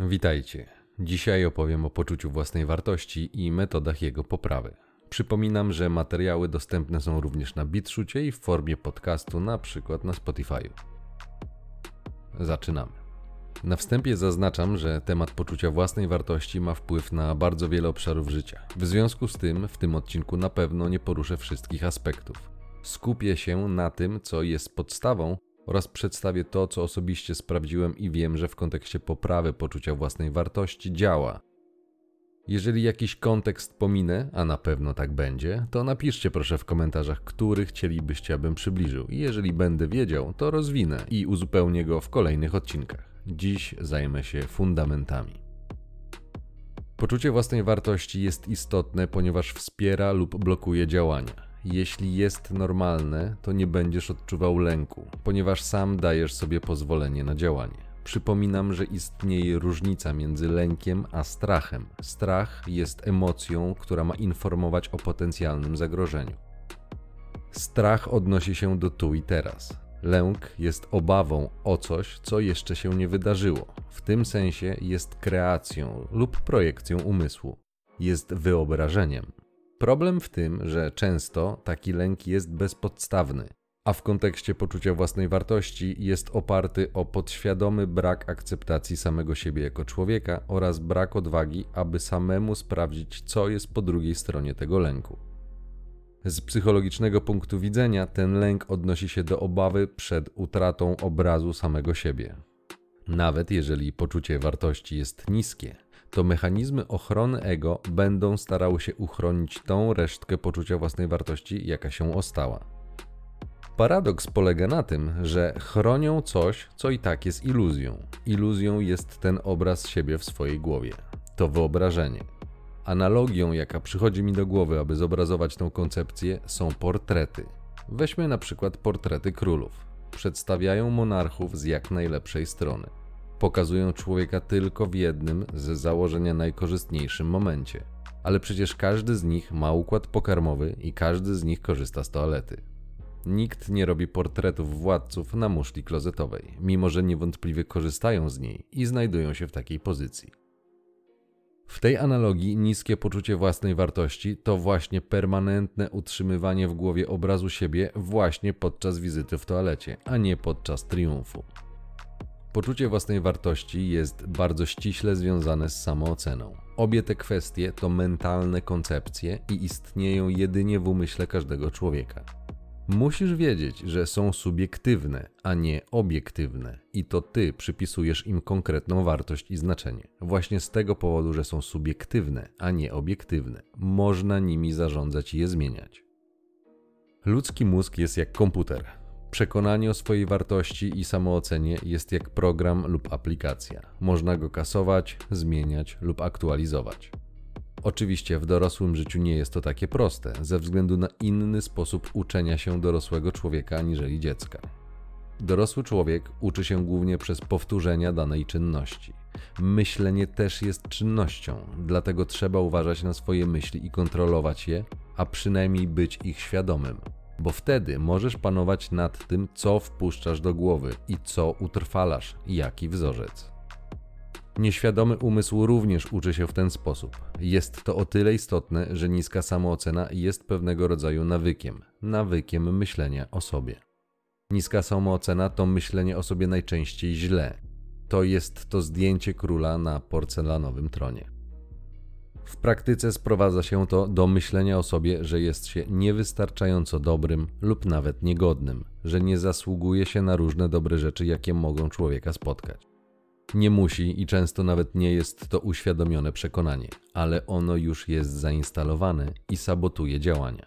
Witajcie. Dzisiaj opowiem o poczuciu własnej wartości i metodach jego poprawy. Przypominam, że materiały dostępne są również na BitShucie i w formie podcastu, na przykład na Spotify. Zaczynamy. Na wstępie zaznaczam, że temat poczucia własnej wartości ma wpływ na bardzo wiele obszarów życia. W związku z tym, w tym odcinku na pewno nie poruszę wszystkich aspektów. Skupię się na tym, co jest podstawą oraz przedstawię to, co osobiście sprawdziłem i wiem, że w kontekście poprawy poczucia własnej wartości działa. Jeżeli jakiś kontekst pominę, a na pewno tak będzie, to napiszcie proszę w komentarzach, który chcielibyście, abym przybliżył. I jeżeli będę wiedział, to rozwinę i uzupełnię go w kolejnych odcinkach. Dziś zajmę się fundamentami. Poczucie własnej wartości jest istotne, ponieważ wspiera lub blokuje działania. Jeśli jest normalne, to nie będziesz odczuwał lęku, ponieważ sam dajesz sobie pozwolenie na działanie. Przypominam, że istnieje różnica między lękiem a strachem. Strach jest emocją, która ma informować o potencjalnym zagrożeniu. Strach odnosi się do tu i teraz. Lęk jest obawą o coś, co jeszcze się nie wydarzyło. W tym sensie jest kreacją lub projekcją umysłu. Jest wyobrażeniem. Problem w tym, że często taki lęk jest bezpodstawny, a w kontekście poczucia własnej wartości jest oparty o podświadomy brak akceptacji samego siebie jako człowieka oraz brak odwagi, aby samemu sprawdzić, co jest po drugiej stronie tego lęku. Z psychologicznego punktu widzenia ten lęk odnosi się do obawy przed utratą obrazu samego siebie. Nawet jeżeli poczucie wartości jest niskie, to mechanizmy ochrony ego będą starały się uchronić tą resztkę poczucia własnej wartości, jaka się ostała. Paradoks polega na tym, że chronią coś, co i tak jest iluzją. Iluzją jest ten obraz siebie w swojej głowie. To wyobrażenie. Analogią, jaka przychodzi mi do głowy, aby zobrazować tę koncepcję, są portrety. Weźmy na przykład portrety królów. Przedstawiają monarchów z jak najlepszej strony pokazują człowieka tylko w jednym z założenia najkorzystniejszym momencie. Ale przecież każdy z nich ma układ pokarmowy i każdy z nich korzysta z toalety. Nikt nie robi portretów władców na muszli klozetowej, mimo że niewątpliwie korzystają z niej i znajdują się w takiej pozycji. W tej analogii niskie poczucie własnej wartości to właśnie permanentne utrzymywanie w głowie obrazu siebie właśnie podczas wizyty w toalecie, a nie podczas triumfu. Poczucie własnej wartości jest bardzo ściśle związane z samooceną. Obie te kwestie to mentalne koncepcje i istnieją jedynie w umyśle każdego człowieka. Musisz wiedzieć, że są subiektywne, a nie obiektywne, i to ty przypisujesz im konkretną wartość i znaczenie. Właśnie z tego powodu, że są subiektywne, a nie obiektywne, można nimi zarządzać i je zmieniać. Ludzki mózg jest jak komputer. Przekonanie o swojej wartości i samoocenie jest jak program lub aplikacja. Można go kasować, zmieniać lub aktualizować. Oczywiście w dorosłym życiu nie jest to takie proste, ze względu na inny sposób uczenia się dorosłego człowieka aniżeli dziecka. Dorosły człowiek uczy się głównie przez powtórzenia danej czynności. Myślenie też jest czynnością, dlatego trzeba uważać na swoje myśli i kontrolować je, a przynajmniej być ich świadomym bo wtedy możesz panować nad tym, co wpuszczasz do głowy i co utrwalasz, jaki wzorzec. Nieświadomy umysł również uczy się w ten sposób. Jest to o tyle istotne, że niska samoocena jest pewnego rodzaju nawykiem nawykiem myślenia o sobie. Niska samoocena to myślenie o sobie najczęściej źle. To jest to zdjęcie króla na porcelanowym tronie. W praktyce sprowadza się to do myślenia o sobie, że jest się niewystarczająco dobrym lub nawet niegodnym, że nie zasługuje się na różne dobre rzeczy, jakie mogą człowieka spotkać. Nie musi i często nawet nie jest to uświadomione przekonanie, ale ono już jest zainstalowane i sabotuje działania.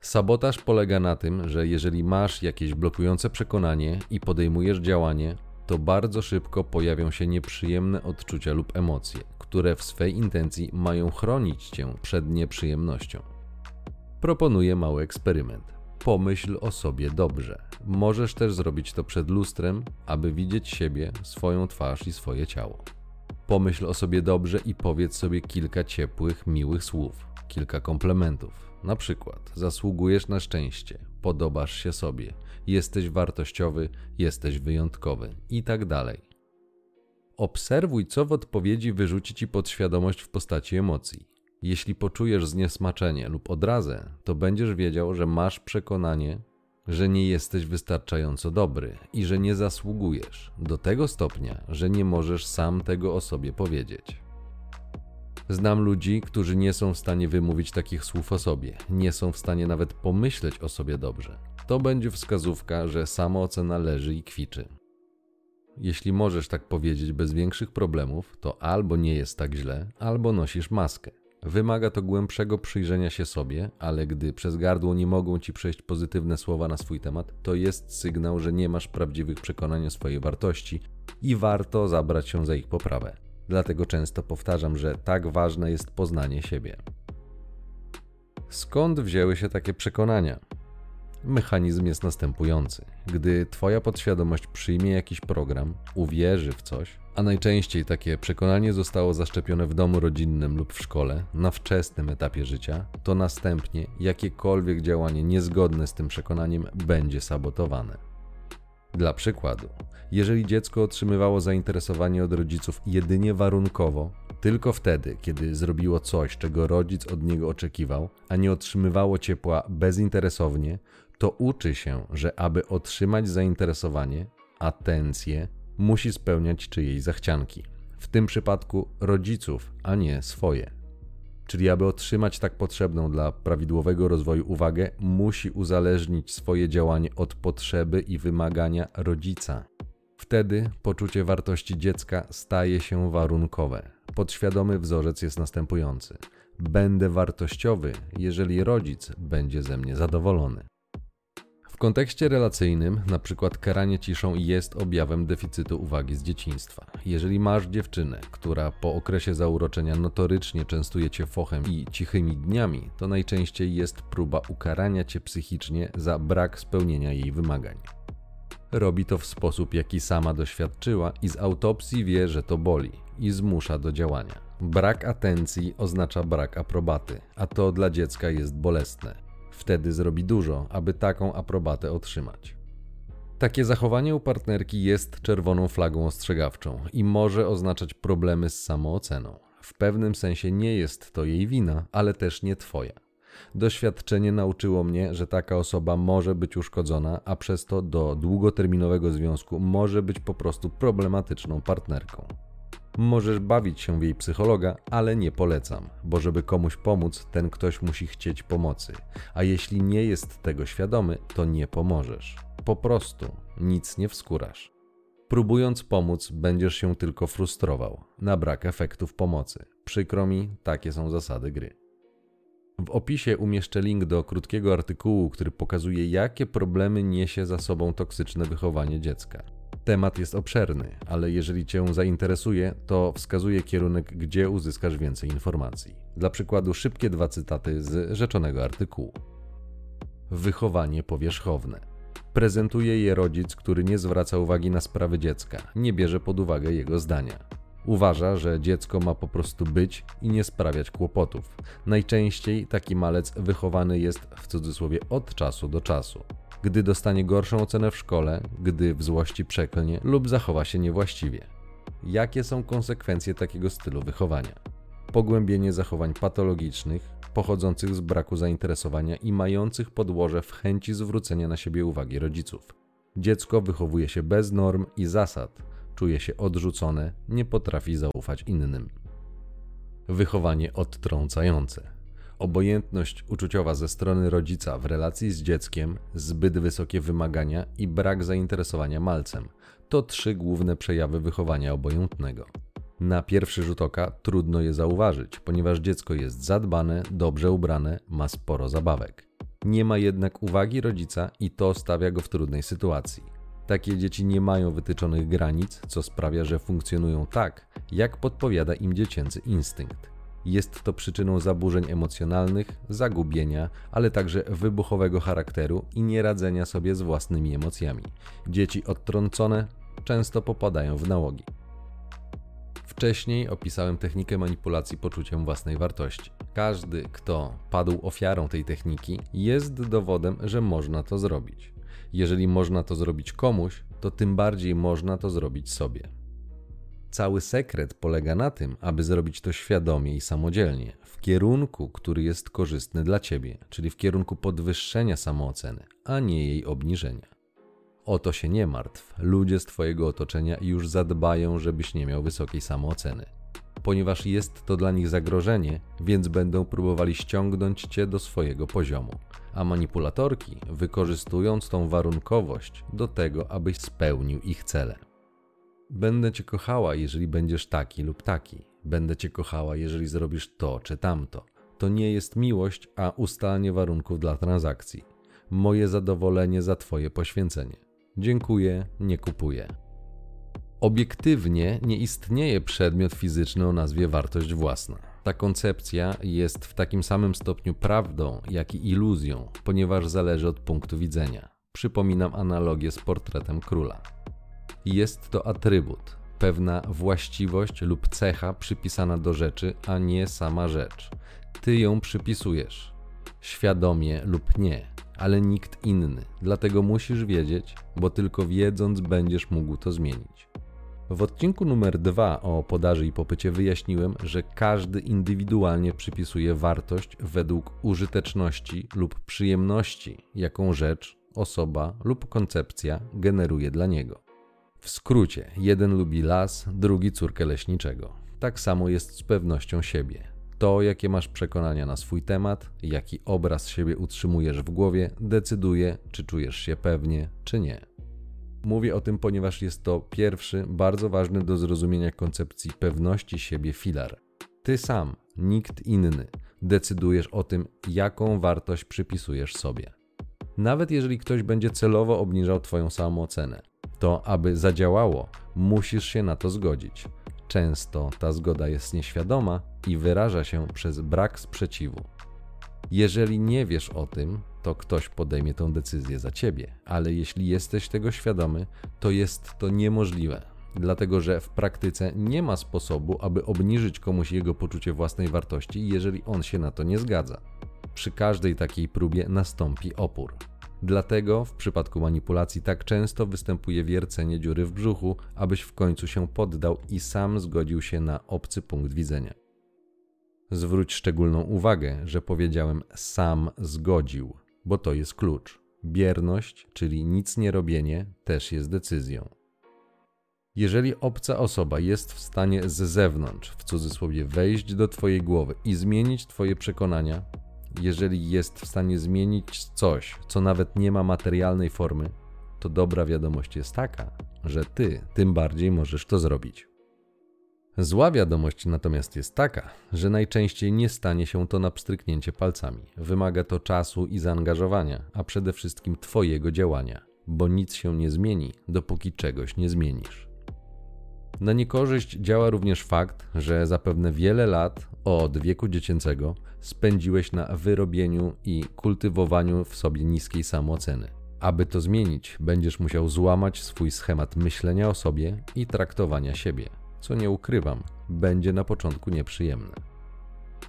Sabotaż polega na tym, że jeżeli masz jakieś blokujące przekonanie i podejmujesz działanie, to bardzo szybko pojawią się nieprzyjemne odczucia lub emocje, które w swej intencji mają chronić cię przed nieprzyjemnością. Proponuję mały eksperyment. Pomyśl o sobie dobrze. Możesz też zrobić to przed lustrem, aby widzieć siebie, swoją twarz i swoje ciało. Pomyśl o sobie dobrze i powiedz sobie kilka ciepłych, miłych słów, kilka komplementów. Na przykład: zasługujesz na szczęście, podobasz się sobie, jesteś wartościowy, jesteś wyjątkowy i tak dalej. Obserwuj, co w odpowiedzi wyrzuci ci podświadomość w postaci emocji. Jeśli poczujesz zniesmaczenie lub odrazę, to będziesz wiedział, że masz przekonanie, że nie jesteś wystarczająco dobry i że nie zasługujesz do tego stopnia, że nie możesz sam tego o sobie powiedzieć. Znam ludzi, którzy nie są w stanie wymówić takich słów o sobie, nie są w stanie nawet pomyśleć o sobie dobrze. To będzie wskazówka, że samoocena leży i kwiczy. Jeśli możesz tak powiedzieć bez większych problemów, to albo nie jest tak źle, albo nosisz maskę. Wymaga to głębszego przyjrzenia się sobie, ale gdy przez gardło nie mogą ci przejść pozytywne słowa na swój temat, to jest sygnał, że nie masz prawdziwych przekonań o swojej wartości i warto zabrać się za ich poprawę. Dlatego często powtarzam, że tak ważne jest poznanie siebie. Skąd wzięły się takie przekonania? Mechanizm jest następujący. Gdy Twoja podświadomość przyjmie jakiś program, uwierzy w coś, a najczęściej takie przekonanie zostało zaszczepione w domu rodzinnym lub w szkole na wczesnym etapie życia, to następnie jakiekolwiek działanie niezgodne z tym przekonaniem będzie sabotowane. Dla przykładu, jeżeli dziecko otrzymywało zainteresowanie od rodziców jedynie warunkowo, tylko wtedy, kiedy zrobiło coś, czego rodzic od niego oczekiwał, a nie otrzymywało ciepła bezinteresownie, to uczy się, że aby otrzymać zainteresowanie, atencję, musi spełniać czyjej zachcianki. W tym przypadku rodziców, a nie swoje. Czyli aby otrzymać tak potrzebną dla prawidłowego rozwoju uwagę, musi uzależnić swoje działanie od potrzeby i wymagania rodzica. Wtedy poczucie wartości dziecka staje się warunkowe. Podświadomy wzorzec jest następujący: będę wartościowy, jeżeli rodzic będzie ze mnie zadowolony kontekście relacyjnym, przykład karanie ciszą jest objawem deficytu uwagi z dzieciństwa. Jeżeli masz dziewczynę, która po okresie zauroczenia notorycznie częstuje cię fochem i cichymi dniami, to najczęściej jest próba ukarania cię psychicznie za brak spełnienia jej wymagań. Robi to w sposób, jaki sama doświadczyła i z autopsji wie, że to boli i zmusza do działania. Brak atencji oznacza brak aprobaty, a to dla dziecka jest bolesne. Wtedy zrobi dużo, aby taką aprobatę otrzymać. Takie zachowanie u partnerki jest czerwoną flagą ostrzegawczą i może oznaczać problemy z samooceną. W pewnym sensie nie jest to jej wina, ale też nie twoja. Doświadczenie nauczyło mnie, że taka osoba może być uszkodzona, a przez to do długoterminowego związku może być po prostu problematyczną partnerką. Możesz bawić się w jej psychologa, ale nie polecam, bo żeby komuś pomóc, ten ktoś musi chcieć pomocy, a jeśli nie jest tego świadomy, to nie pomożesz. Po prostu nic nie wskórasz. Próbując pomóc, będziesz się tylko frustrował na brak efektów pomocy. Przykro mi, takie są zasady gry. W opisie umieszczę link do krótkiego artykułu, który pokazuje, jakie problemy niesie za sobą toksyczne wychowanie dziecka. Temat jest obszerny, ale jeżeli Cię zainteresuje, to wskazuje kierunek, gdzie uzyskasz więcej informacji. Dla przykładu, szybkie dwa cytaty z rzeczonego artykułu. Wychowanie powierzchowne. Prezentuje je rodzic, który nie zwraca uwagi na sprawy dziecka, nie bierze pod uwagę jego zdania. Uważa, że dziecko ma po prostu być i nie sprawiać kłopotów. Najczęściej taki malec wychowany jest w cudzysłowie od czasu do czasu gdy dostanie gorszą ocenę w szkole, gdy w złości przeklnie lub zachowa się niewłaściwie. Jakie są konsekwencje takiego stylu wychowania? Pogłębienie zachowań patologicznych, pochodzących z braku zainteresowania i mających podłoże w chęci zwrócenia na siebie uwagi rodziców. Dziecko wychowuje się bez norm i zasad, czuje się odrzucone, nie potrafi zaufać innym. Wychowanie odtrącające obojętność uczuciowa ze strony rodzica w relacji z dzieckiem, zbyt wysokie wymagania i brak zainteresowania malcem to trzy główne przejawy wychowania obojętnego. Na pierwszy rzut oka trudno je zauważyć, ponieważ dziecko jest zadbane, dobrze ubrane, ma sporo zabawek. Nie ma jednak uwagi rodzica i to stawia go w trudnej sytuacji. Takie dzieci nie mają wytyczonych granic, co sprawia, że funkcjonują tak, jak podpowiada im dziecięcy instynkt. Jest to przyczyną zaburzeń emocjonalnych, zagubienia, ale także wybuchowego charakteru i nieradzenia sobie z własnymi emocjami. Dzieci odtrącone często popadają w nałogi. Wcześniej opisałem technikę manipulacji poczuciem własnej wartości. Każdy, kto padł ofiarą tej techniki, jest dowodem, że można to zrobić. Jeżeli można to zrobić komuś, to tym bardziej można to zrobić sobie. Cały sekret polega na tym, aby zrobić to świadomie i samodzielnie, w kierunku, który jest korzystny dla ciebie, czyli w kierunku podwyższenia samooceny, a nie jej obniżenia. O to się nie martw. Ludzie z Twojego otoczenia już zadbają, żebyś nie miał wysokiej samooceny. Ponieważ jest to dla nich zagrożenie, więc będą próbowali ściągnąć Cię do swojego poziomu. A manipulatorki wykorzystując tą warunkowość do tego, abyś spełnił ich cele. Będę Cię kochała, jeżeli będziesz taki lub taki. Będę Cię kochała, jeżeli zrobisz to czy tamto. To nie jest miłość, a ustalanie warunków dla transakcji. Moje zadowolenie za Twoje poświęcenie. Dziękuję, nie kupuję. Obiektywnie nie istnieje przedmiot fizyczny o nazwie wartość własna. Ta koncepcja jest w takim samym stopniu prawdą, jak i iluzją, ponieważ zależy od punktu widzenia. Przypominam analogię z portretem króla. Jest to atrybut, pewna właściwość lub cecha przypisana do rzeczy, a nie sama rzecz. Ty ją przypisujesz, świadomie lub nie, ale nikt inny. Dlatego musisz wiedzieć, bo tylko wiedząc będziesz mógł to zmienić. W odcinku numer 2 o podaży i popycie wyjaśniłem, że każdy indywidualnie przypisuje wartość według użyteczności lub przyjemności, jaką rzecz, osoba lub koncepcja generuje dla niego. W skrócie, jeden lubi las, drugi córkę leśniczego. Tak samo jest z pewnością siebie. To, jakie masz przekonania na swój temat, jaki obraz siebie utrzymujesz w głowie, decyduje, czy czujesz się pewnie, czy nie. Mówię o tym, ponieważ jest to pierwszy, bardzo ważny do zrozumienia koncepcji pewności siebie filar. Ty sam, nikt inny, decydujesz o tym, jaką wartość przypisujesz sobie. Nawet jeżeli ktoś będzie celowo obniżał Twoją samoocenę, to aby zadziałało, musisz się na to zgodzić. Często ta zgoda jest nieświadoma i wyraża się przez brak sprzeciwu. Jeżeli nie wiesz o tym, to ktoś podejmie tę decyzję za ciebie, ale jeśli jesteś tego świadomy, to jest to niemożliwe, dlatego że w praktyce nie ma sposobu, aby obniżyć komuś jego poczucie własnej wartości, jeżeli on się na to nie zgadza. Przy każdej takiej próbie nastąpi opór. Dlatego w przypadku manipulacji tak często występuje wiercenie dziury w brzuchu, abyś w końcu się poddał i sam zgodził się na obcy punkt widzenia. Zwróć szczególną uwagę, że powiedziałem sam zgodził, bo to jest klucz. Bierność, czyli nic nie robienie, też jest decyzją. Jeżeli obca osoba jest w stanie z zewnątrz, w cudzysłowie, wejść do Twojej głowy i zmienić Twoje przekonania, jeżeli jest w stanie zmienić coś, co nawet nie ma materialnej formy, to dobra wiadomość jest taka, że Ty tym bardziej możesz to zrobić. Zła wiadomość natomiast jest taka, że najczęściej nie stanie się to na pstryknięcie palcami. Wymaga to czasu i zaangażowania, a przede wszystkim Twojego działania, bo nic się nie zmieni, dopóki czegoś nie zmienisz. Na niekorzyść działa również fakt, że zapewne wiele lat od wieku dziecięcego spędziłeś na wyrobieniu i kultywowaniu w sobie niskiej samooceny. Aby to zmienić, będziesz musiał złamać swój schemat myślenia o sobie i traktowania siebie co nie ukrywam, będzie na początku nieprzyjemne.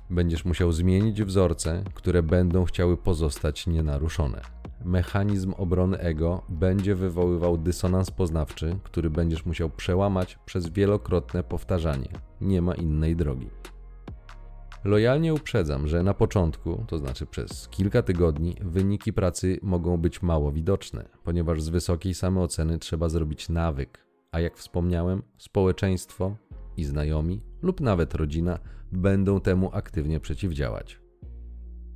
Będziesz musiał zmienić wzorce, które będą chciały pozostać nienaruszone. Mechanizm obrony ego będzie wywoływał dysonans poznawczy, który będziesz musiał przełamać przez wielokrotne powtarzanie. Nie ma innej drogi. Lojalnie uprzedzam, że na początku, to znaczy przez kilka tygodni, wyniki pracy mogą być mało widoczne, ponieważ z wysokiej samooceny trzeba zrobić nawyk, a jak wspomniałem, społeczeństwo i znajomi lub nawet rodzina będą temu aktywnie przeciwdziałać.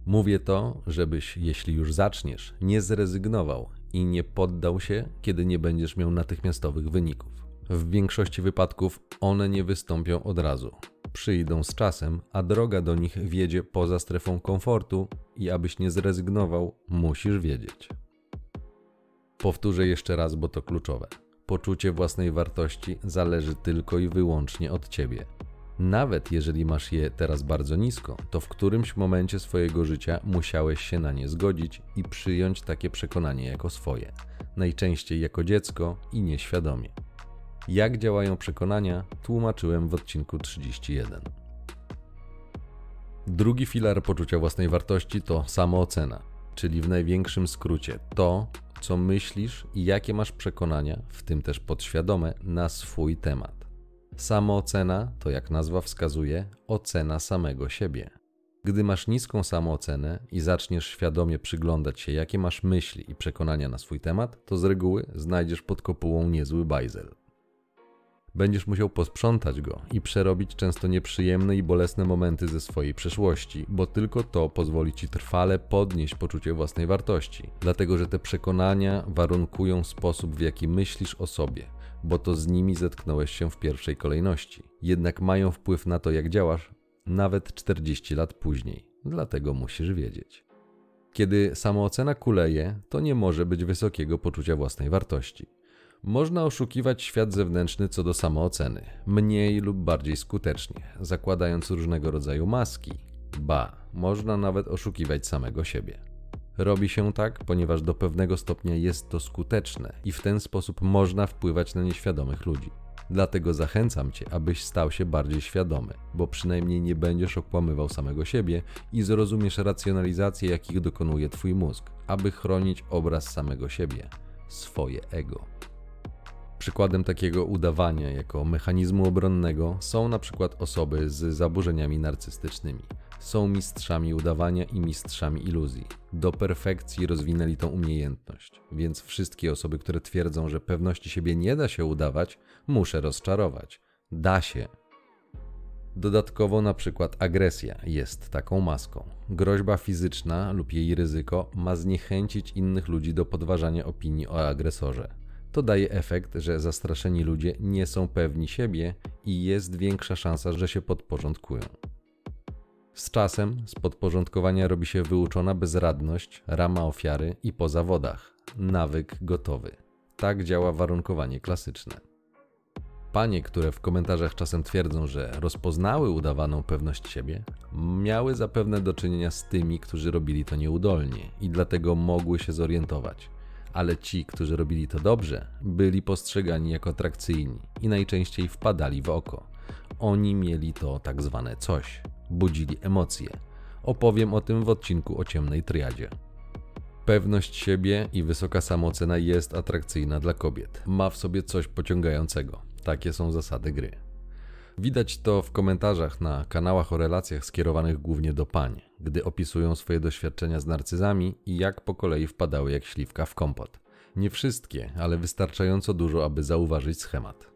Mówię to, żebyś, jeśli już zaczniesz, nie zrezygnował i nie poddał się, kiedy nie będziesz miał natychmiastowych wyników. W większości wypadków one nie wystąpią od razu. Przyjdą z czasem, a droga do nich wiedzie poza strefą komfortu i abyś nie zrezygnował, musisz wiedzieć. Powtórzę jeszcze raz, bo to kluczowe. Poczucie własnej wartości zależy tylko i wyłącznie od ciebie. Nawet jeżeli masz je teraz bardzo nisko, to w którymś momencie swojego życia musiałeś się na nie zgodzić i przyjąć takie przekonanie jako swoje, najczęściej jako dziecko i nieświadomie. Jak działają przekonania, tłumaczyłem w odcinku 31. Drugi filar poczucia własnej wartości to samoocena, czyli w największym skrócie to, co myślisz i jakie masz przekonania, w tym też podświadome, na swój temat. Samoocena to, jak nazwa wskazuje, ocena samego siebie. Gdy masz niską samoocenę i zaczniesz świadomie przyglądać się, jakie masz myśli i przekonania na swój temat, to z reguły znajdziesz pod kopułą niezły bajzel. Będziesz musiał posprzątać go i przerobić często nieprzyjemne i bolesne momenty ze swojej przeszłości, bo tylko to pozwoli ci trwale podnieść poczucie własnej wartości. Dlatego, że te przekonania warunkują sposób, w jaki myślisz o sobie, bo to z nimi zetknąłeś się w pierwszej kolejności. Jednak mają wpływ na to, jak działasz, nawet 40 lat później. Dlatego musisz wiedzieć. Kiedy samoocena kuleje, to nie może być wysokiego poczucia własnej wartości. Można oszukiwać świat zewnętrzny co do samooceny, mniej lub bardziej skutecznie, zakładając różnego rodzaju maski. Ba, można nawet oszukiwać samego siebie. Robi się tak, ponieważ do pewnego stopnia jest to skuteczne i w ten sposób można wpływać na nieświadomych ludzi. Dlatego zachęcam Cię, abyś stał się bardziej świadomy, bo przynajmniej nie będziesz okłamywał samego siebie i zrozumiesz racjonalizacje, jakich dokonuje Twój mózg, aby chronić obraz samego siebie, swoje ego. Przykładem takiego udawania jako mechanizmu obronnego są na przykład osoby z zaburzeniami narcystycznymi. Są mistrzami udawania i mistrzami iluzji. Do perfekcji rozwinęli tą umiejętność, więc wszystkie osoby, które twierdzą, że pewności siebie nie da się udawać, muszę rozczarować. Da się. Dodatkowo na przykład agresja jest taką maską. Groźba fizyczna lub jej ryzyko ma zniechęcić innych ludzi do podważania opinii o agresorze to daje efekt, że zastraszeni ludzie nie są pewni siebie i jest większa szansa, że się podporządkują. Z czasem z podporządkowania robi się wyuczona bezradność, rama ofiary i po zawodach. Nawyk gotowy. Tak działa warunkowanie klasyczne. Panie, które w komentarzach czasem twierdzą, że rozpoznały udawaną pewność siebie, miały zapewne do czynienia z tymi, którzy robili to nieudolnie i dlatego mogły się zorientować ale ci, którzy robili to dobrze, byli postrzegani jako atrakcyjni i najczęściej wpadali w oko. Oni mieli to tak zwane coś, budzili emocje. Opowiem o tym w odcinku o ciemnej triadzie. Pewność siebie i wysoka samoocena jest atrakcyjna dla kobiet. Ma w sobie coś pociągającego. Takie są zasady gry. Widać to w komentarzach na kanałach o relacjach skierowanych głównie do pań, gdy opisują swoje doświadczenia z narcyzami i jak po kolei wpadały jak śliwka w kompot. Nie wszystkie, ale wystarczająco dużo, aby zauważyć schemat.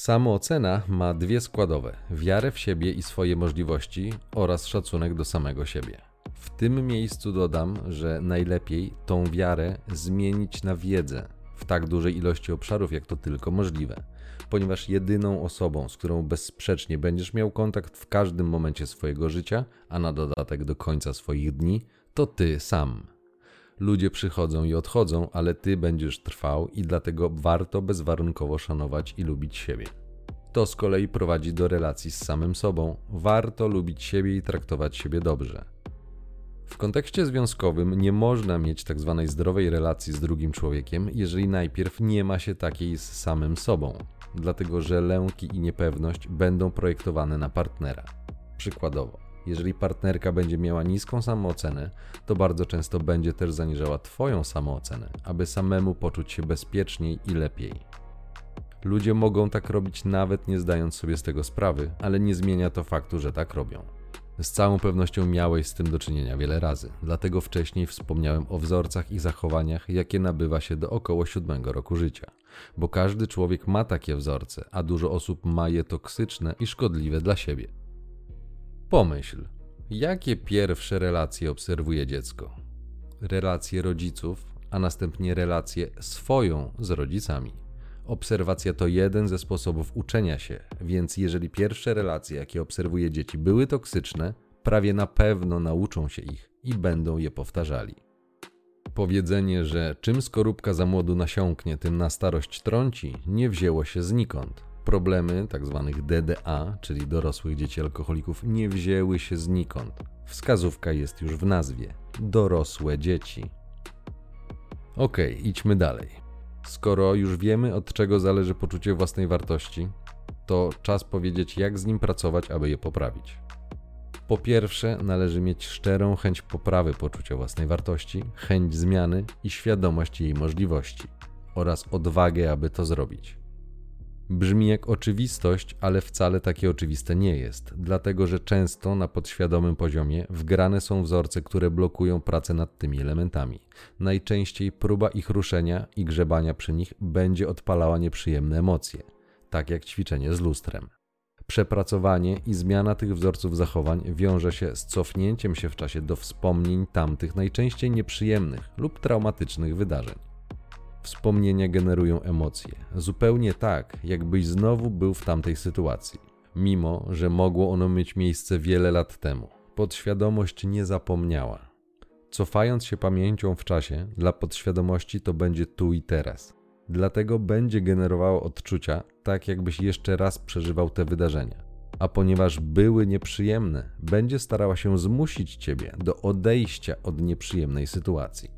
Samoocena ma dwie składowe: wiarę w siebie i swoje możliwości oraz szacunek do samego siebie. W tym miejscu dodam, że najlepiej tą wiarę zmienić na wiedzę w tak dużej ilości obszarów, jak to tylko możliwe ponieważ jedyną osobą, z którą bezsprzecznie będziesz miał kontakt w każdym momencie swojego życia, a na dodatek do końca swoich dni, to ty sam. Ludzie przychodzą i odchodzą, ale ty będziesz trwał i dlatego warto bezwarunkowo szanować i lubić siebie. To z kolei prowadzi do relacji z samym sobą. Warto lubić siebie i traktować siebie dobrze. W kontekście związkowym nie można mieć tak zwanej zdrowej relacji z drugim człowiekiem, jeżeli najpierw nie ma się takiej z samym sobą dlatego że lęki i niepewność będą projektowane na partnera. Przykładowo, jeżeli partnerka będzie miała niską samoocenę, to bardzo często będzie też zaniżała Twoją samoocenę, aby samemu poczuć się bezpieczniej i lepiej. Ludzie mogą tak robić nawet nie zdając sobie z tego sprawy, ale nie zmienia to faktu, że tak robią. Z całą pewnością miałeś z tym do czynienia wiele razy, dlatego wcześniej wspomniałem o wzorcach i zachowaniach, jakie nabywa się do około siódmego roku życia. Bo każdy człowiek ma takie wzorce, a dużo osób ma je toksyczne i szkodliwe dla siebie. Pomyśl, jakie pierwsze relacje obserwuje dziecko? Relacje rodziców, a następnie relacje swoją z rodzicami. Obserwacja to jeden ze sposobów uczenia się, więc jeżeli pierwsze relacje, jakie obserwuje dzieci, były toksyczne, prawie na pewno nauczą się ich i będą je powtarzali. Powiedzenie, że czym skorupka za młodu nasiąknie, tym na starość trąci, nie wzięło się znikąd. Problemy tzw. Tak DDA, czyli dorosłych dzieci alkoholików, nie wzięły się znikąd. Wskazówka jest już w nazwie: dorosłe dzieci. Ok, idźmy dalej. Skoro już wiemy, od czego zależy poczucie własnej wartości, to czas powiedzieć, jak z nim pracować, aby je poprawić. Po pierwsze, należy mieć szczerą chęć poprawy poczucia własnej wartości, chęć zmiany i świadomość jej możliwości, oraz odwagę, aby to zrobić. Brzmi jak oczywistość, ale wcale takie oczywiste nie jest, dlatego że często na podświadomym poziomie wgrane są wzorce, które blokują pracę nad tymi elementami. Najczęściej próba ich ruszenia i grzebania przy nich będzie odpalała nieprzyjemne emocje, tak jak ćwiczenie z lustrem. Przepracowanie i zmiana tych wzorców zachowań wiąże się z cofnięciem się w czasie do wspomnień tamtych najczęściej nieprzyjemnych lub traumatycznych wydarzeń. Wspomnienia generują emocje, zupełnie tak, jakbyś znowu był w tamtej sytuacji, mimo że mogło ono mieć miejsce wiele lat temu. Podświadomość nie zapomniała. Cofając się pamięcią w czasie, dla podświadomości to będzie tu i teraz. Dlatego będzie generowało odczucia, tak jakbyś jeszcze raz przeżywał te wydarzenia. A ponieważ były nieprzyjemne, będzie starała się zmusić ciebie do odejścia od nieprzyjemnej sytuacji.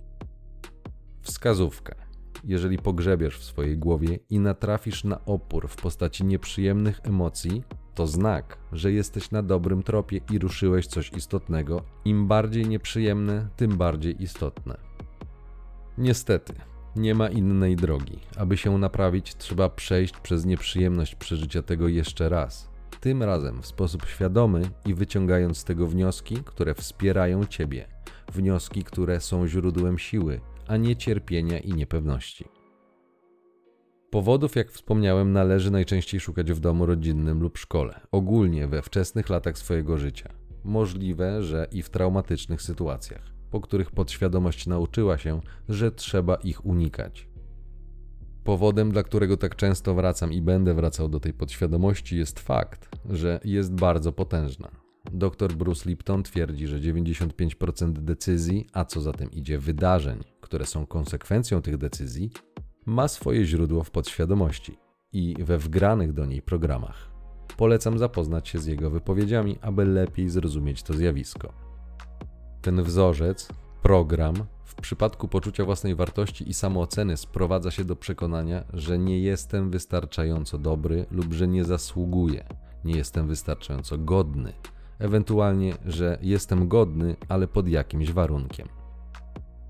Wskazówka jeżeli pogrzebiesz w swojej głowie i natrafisz na opór w postaci nieprzyjemnych emocji, to znak, że jesteś na dobrym tropie i ruszyłeś coś istotnego. Im bardziej nieprzyjemne, tym bardziej istotne. Niestety, nie ma innej drogi. Aby się naprawić, trzeba przejść przez nieprzyjemność przeżycia tego jeszcze raz. Tym razem w sposób świadomy i wyciągając z tego wnioski, które wspierają Ciebie. Wnioski, które są źródłem siły, a nie cierpienia i niepewności. Powodów, jak wspomniałem, należy najczęściej szukać w domu rodzinnym lub szkole, ogólnie we wczesnych latach swojego życia. Możliwe, że i w traumatycznych sytuacjach, po których podświadomość nauczyła się, że trzeba ich unikać. Powodem, dla którego tak często wracam i będę wracał do tej podświadomości, jest fakt, że jest bardzo potężna. Dr Bruce Lipton twierdzi, że 95% decyzji, a co za tym idzie wydarzeń, które są konsekwencją tych decyzji, ma swoje źródło w podświadomości i we wgranych do niej programach. Polecam zapoznać się z jego wypowiedziami, aby lepiej zrozumieć to zjawisko. Ten wzorzec, program, w przypadku poczucia własnej wartości i samooceny sprowadza się do przekonania, że nie jestem wystarczająco dobry lub że nie zasługuję, nie jestem wystarczająco godny, ewentualnie, że jestem godny, ale pod jakimś warunkiem.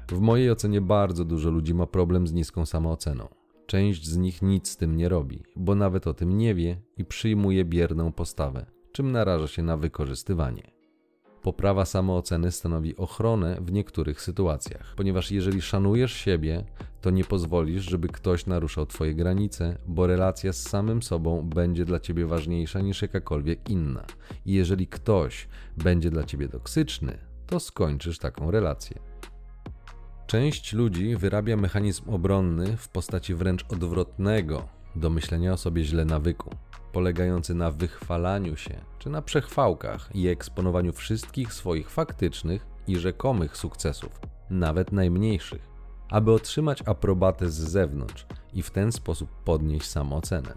W mojej ocenie bardzo dużo ludzi ma problem z niską samooceną. Część z nich nic z tym nie robi, bo nawet o tym nie wie i przyjmuje bierną postawę, czym naraża się na wykorzystywanie. Poprawa samooceny stanowi ochronę w niektórych sytuacjach, ponieważ jeżeli szanujesz siebie, to nie pozwolisz, żeby ktoś naruszał Twoje granice, bo relacja z samym sobą będzie dla Ciebie ważniejsza niż jakakolwiek inna. I jeżeli ktoś będzie dla Ciebie toksyczny, to skończysz taką relację. Część ludzi wyrabia mechanizm obronny w postaci wręcz odwrotnego do myślenia o sobie źle nawyku, polegający na wychwalaniu się czy na przechwałkach i eksponowaniu wszystkich swoich faktycznych i rzekomych sukcesów, nawet najmniejszych, aby otrzymać aprobatę z zewnątrz i w ten sposób podnieść samoocenę.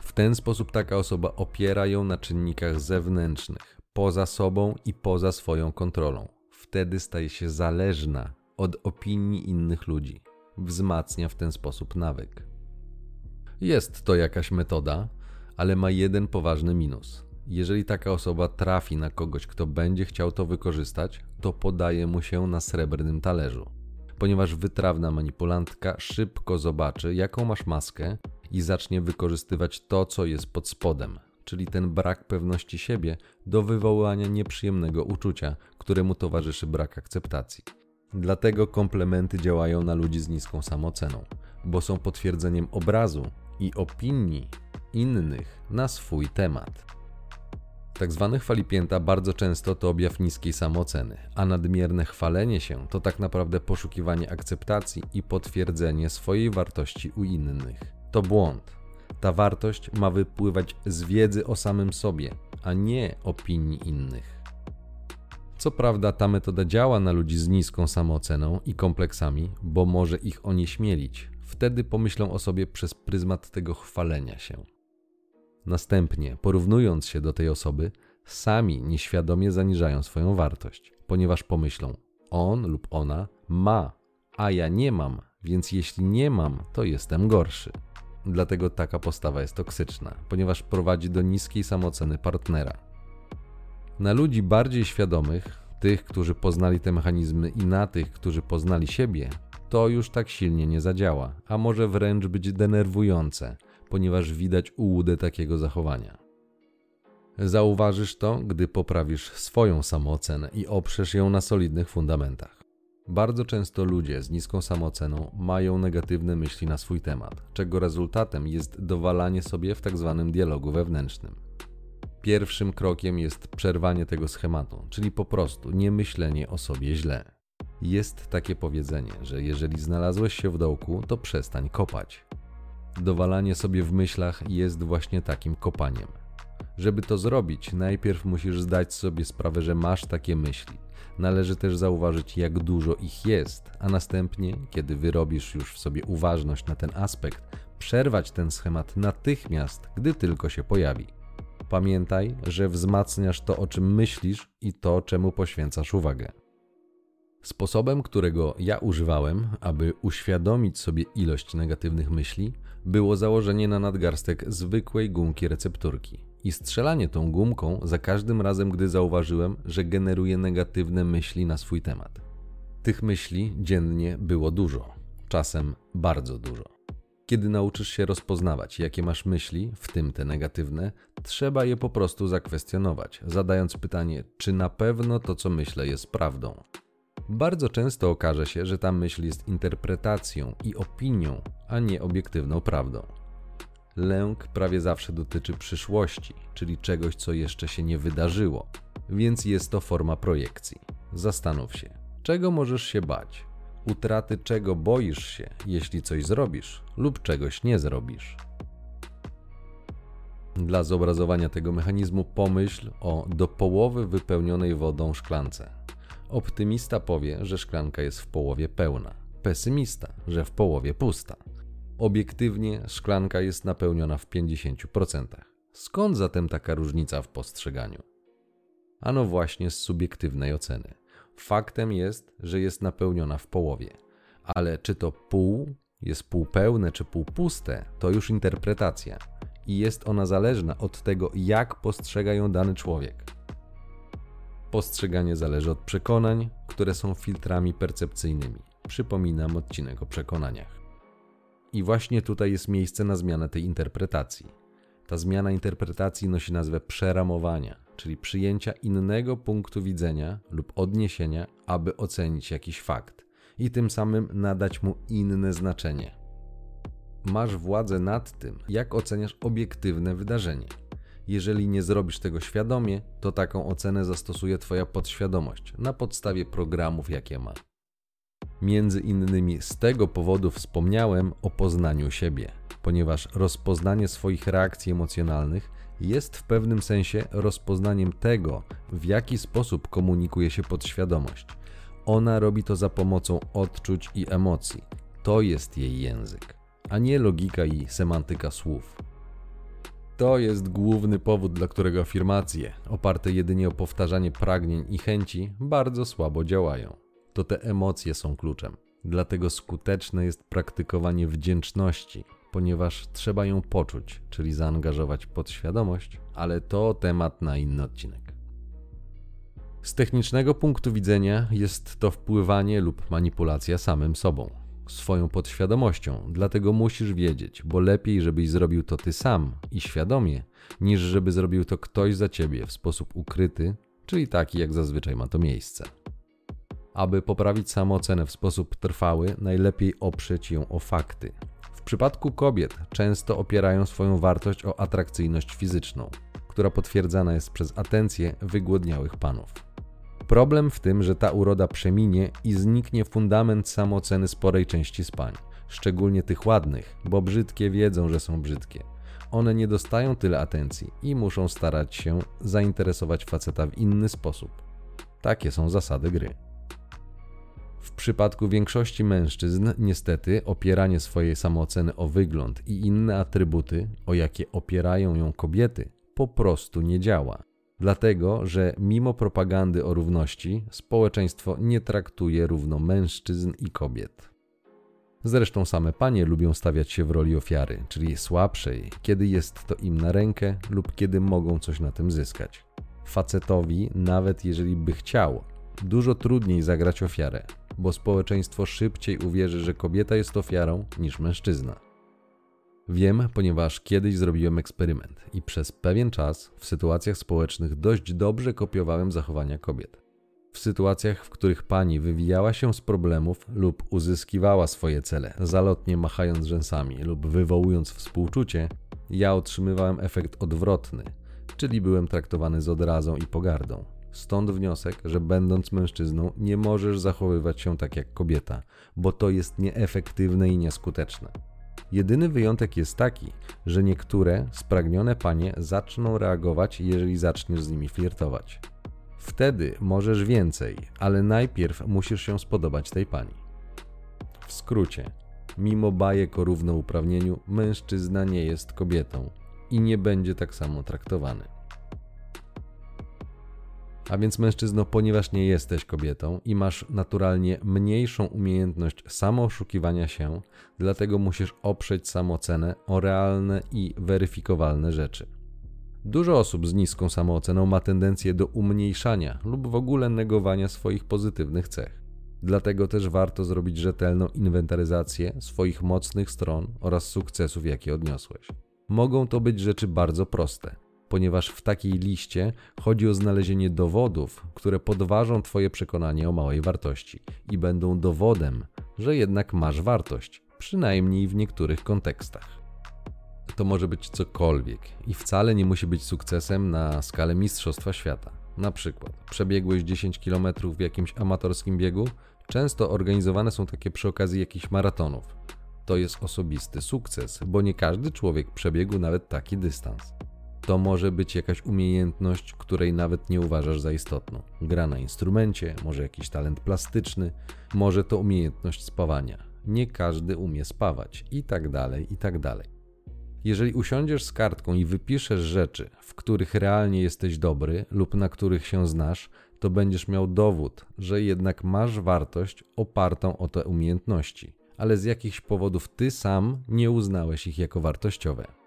W ten sposób taka osoba opiera ją na czynnikach zewnętrznych, poza sobą i poza swoją kontrolą. Wtedy staje się zależna od opinii innych ludzi. Wzmacnia w ten sposób nawyk. Jest to jakaś metoda, ale ma jeden poważny minus. Jeżeli taka osoba trafi na kogoś, kto będzie chciał to wykorzystać, to podaje mu się na srebrnym talerzu. Ponieważ wytrawna manipulantka szybko zobaczy, jaką masz maskę i zacznie wykorzystywać to, co jest pod spodem, czyli ten brak pewności siebie do wywołania nieprzyjemnego uczucia, któremu towarzyszy brak akceptacji. Dlatego komplementy działają na ludzi z niską samooceną, bo są potwierdzeniem obrazu i opinii innych na swój temat. Tak zwane chwalipięta bardzo często to objaw niskiej samooceny, a nadmierne chwalenie się to tak naprawdę poszukiwanie akceptacji i potwierdzenie swojej wartości u innych. To błąd. Ta wartość ma wypływać z wiedzy o samym sobie, a nie opinii innych. Co prawda, ta metoda działa na ludzi z niską samooceną i kompleksami, bo może ich onieśmielić. Wtedy pomyślą o sobie przez pryzmat tego chwalenia się. Następnie, porównując się do tej osoby, sami nieświadomie zaniżają swoją wartość, ponieważ pomyślą: on lub ona ma, a ja nie mam, więc jeśli nie mam, to jestem gorszy. Dlatego taka postawa jest toksyczna, ponieważ prowadzi do niskiej samooceny partnera. Na ludzi bardziej świadomych, tych, którzy poznali te mechanizmy i na tych, którzy poznali siebie, to już tak silnie nie zadziała, a może wręcz być denerwujące, ponieważ widać ułudę takiego zachowania. Zauważysz to, gdy poprawisz swoją samoocenę i oprzesz ją na solidnych fundamentach. Bardzo często ludzie z niską samooceną mają negatywne myśli na swój temat, czego rezultatem jest dowalanie sobie w tak zwanym dialogu wewnętrznym. Pierwszym krokiem jest przerwanie tego schematu, czyli po prostu nie myślenie o sobie źle. Jest takie powiedzenie, że jeżeli znalazłeś się w dołku, to przestań kopać. Dowalanie sobie w myślach jest właśnie takim kopaniem. Żeby to zrobić, najpierw musisz zdać sobie sprawę, że masz takie myśli. Należy też zauważyć, jak dużo ich jest, a następnie, kiedy wyrobisz już w sobie uważność na ten aspekt, przerwać ten schemat natychmiast, gdy tylko się pojawi. Pamiętaj, że wzmacniasz to, o czym myślisz i to, czemu poświęcasz uwagę. Sposobem, którego ja używałem, aby uświadomić sobie ilość negatywnych myśli, było założenie na nadgarstek zwykłej gumki recepturki i strzelanie tą gumką za każdym razem, gdy zauważyłem, że generuje negatywne myśli na swój temat. Tych myśli dziennie było dużo, czasem bardzo dużo. Kiedy nauczysz się rozpoznawać, jakie masz myśli, w tym te negatywne, trzeba je po prostu zakwestionować, zadając pytanie, czy na pewno to, co myślę, jest prawdą. Bardzo często okaże się, że ta myśl jest interpretacją i opinią, a nie obiektywną prawdą. Lęk prawie zawsze dotyczy przyszłości, czyli czegoś, co jeszcze się nie wydarzyło, więc jest to forma projekcji. Zastanów się, czego możesz się bać, utraty czego boisz się, jeśli coś zrobisz lub czegoś nie zrobisz. Dla zobrazowania tego mechanizmu pomyśl o do połowy wypełnionej wodą szklance. Optymista powie, że szklanka jest w połowie pełna, pesymista, że w połowie pusta. Obiektywnie szklanka jest napełniona w 50%. Skąd zatem taka różnica w postrzeganiu? Ano właśnie z subiektywnej oceny. Faktem jest, że jest napełniona w połowie, ale czy to pół jest półpełne czy półpuste, to już interpretacja i jest ona zależna od tego, jak postrzega ją dany człowiek. Postrzeganie zależy od przekonań, które są filtrami percepcyjnymi. Przypominam odcinek o przekonaniach. I właśnie tutaj jest miejsce na zmianę tej interpretacji. Ta zmiana interpretacji nosi nazwę przeramowania, czyli przyjęcia innego punktu widzenia lub odniesienia, aby ocenić jakiś fakt i tym samym nadać mu inne znaczenie. Masz władzę nad tym, jak oceniasz obiektywne wydarzenie. Jeżeli nie zrobisz tego świadomie, to taką ocenę zastosuje Twoja podświadomość na podstawie programów, jakie ma. Między innymi z tego powodu wspomniałem o poznaniu siebie, ponieważ rozpoznanie swoich reakcji emocjonalnych jest w pewnym sensie rozpoznaniem tego, w jaki sposób komunikuje się podświadomość. Ona robi to za pomocą odczuć i emocji. To jest jej język, a nie logika i semantyka słów. To jest główny powód, dla którego afirmacje, oparte jedynie o powtarzanie pragnień i chęci, bardzo słabo działają. To te emocje są kluczem. Dlatego skuteczne jest praktykowanie wdzięczności, ponieważ trzeba ją poczuć, czyli zaangażować podświadomość, ale to temat na inny odcinek. Z technicznego punktu widzenia jest to wpływanie lub manipulacja samym sobą swoją podświadomością, dlatego musisz wiedzieć, bo lepiej, żebyś zrobił to ty sam i świadomie, niż żeby zrobił to ktoś za ciebie w sposób ukryty, czyli taki, jak zazwyczaj ma to miejsce. Aby poprawić samoocenę w sposób trwały, najlepiej oprzeć ją o fakty. W przypadku kobiet często opierają swoją wartość o atrakcyjność fizyczną, która potwierdzana jest przez atencję wygłodniałych panów. Problem w tym, że ta uroda przeminie i zniknie fundament samooceny sporej części spań, szczególnie tych ładnych, bo brzydkie wiedzą, że są brzydkie. One nie dostają tyle atencji i muszą starać się zainteresować faceta w inny sposób. Takie są zasady gry. W przypadku większości mężczyzn, niestety, opieranie swojej samooceny o wygląd i inne atrybuty, o jakie opierają ją kobiety, po prostu nie działa. Dlatego, że mimo propagandy o równości, społeczeństwo nie traktuje równo mężczyzn i kobiet. Zresztą same panie lubią stawiać się w roli ofiary, czyli słabszej, kiedy jest to im na rękę lub kiedy mogą coś na tym zyskać. Facetowi, nawet jeżeli by chciał, dużo trudniej zagrać ofiarę, bo społeczeństwo szybciej uwierzy, że kobieta jest ofiarą niż mężczyzna. Wiem, ponieważ kiedyś zrobiłem eksperyment i przez pewien czas w sytuacjach społecznych dość dobrze kopiowałem zachowania kobiet. W sytuacjach, w których pani wywijała się z problemów lub uzyskiwała swoje cele, zalotnie machając rzęsami lub wywołując współczucie, ja otrzymywałem efekt odwrotny, czyli byłem traktowany z odrazą i pogardą. Stąd wniosek, że będąc mężczyzną nie możesz zachowywać się tak jak kobieta, bo to jest nieefektywne i nieskuteczne. Jedyny wyjątek jest taki, że niektóre spragnione panie zaczną reagować, jeżeli zaczniesz z nimi flirtować. Wtedy możesz więcej, ale najpierw musisz się spodobać tej pani. W skrócie, mimo bajek o równouprawnieniu, mężczyzna nie jest kobietą i nie będzie tak samo traktowany. A więc mężczyzno, ponieważ nie jesteś kobietą i masz naturalnie mniejszą umiejętność samooszukiwania się, dlatego musisz oprzeć samoocenę o realne i weryfikowalne rzeczy. Dużo osób z niską samooceną ma tendencję do umniejszania lub w ogóle negowania swoich pozytywnych cech. Dlatego też warto zrobić rzetelną inwentaryzację swoich mocnych stron oraz sukcesów, jakie odniosłeś. Mogą to być rzeczy bardzo proste, ponieważ w takiej liście chodzi o znalezienie dowodów, które podważą Twoje przekonanie o małej wartości i będą dowodem, że jednak masz wartość, przynajmniej w niektórych kontekstach. To może być cokolwiek i wcale nie musi być sukcesem na skalę Mistrzostwa Świata. Na przykład przebiegłeś 10 km w jakimś amatorskim biegu, często organizowane są takie przy okazji jakichś maratonów. To jest osobisty sukces, bo nie każdy człowiek przebiegł nawet taki dystans. To może być jakaś umiejętność, której nawet nie uważasz za istotną. Gra na instrumencie, może jakiś talent plastyczny, może to umiejętność spawania. Nie każdy umie spawać i tak dalej, i tak dalej. Jeżeli usiądziesz z kartką i wypiszesz rzeczy, w których realnie jesteś dobry lub na których się znasz, to będziesz miał dowód, że jednak masz wartość opartą o te umiejętności, ale z jakichś powodów ty sam nie uznałeś ich jako wartościowe.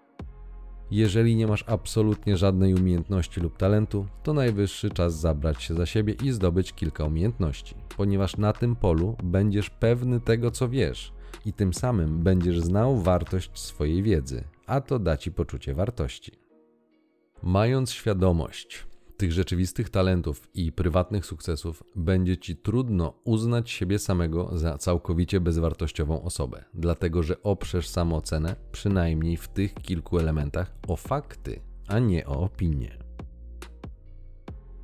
Jeżeli nie masz absolutnie żadnej umiejętności lub talentu, to najwyższy czas zabrać się za siebie i zdobyć kilka umiejętności, ponieważ na tym polu będziesz pewny tego, co wiesz, i tym samym będziesz znał wartość swojej wiedzy, a to da ci poczucie wartości. Mając świadomość tych rzeczywistych talentów i prywatnych sukcesów, będzie ci trudno uznać siebie samego za całkowicie bezwartościową osobę, dlatego że oprzesz samoocenę, przynajmniej w tych kilku elementach, o fakty, a nie o opinie.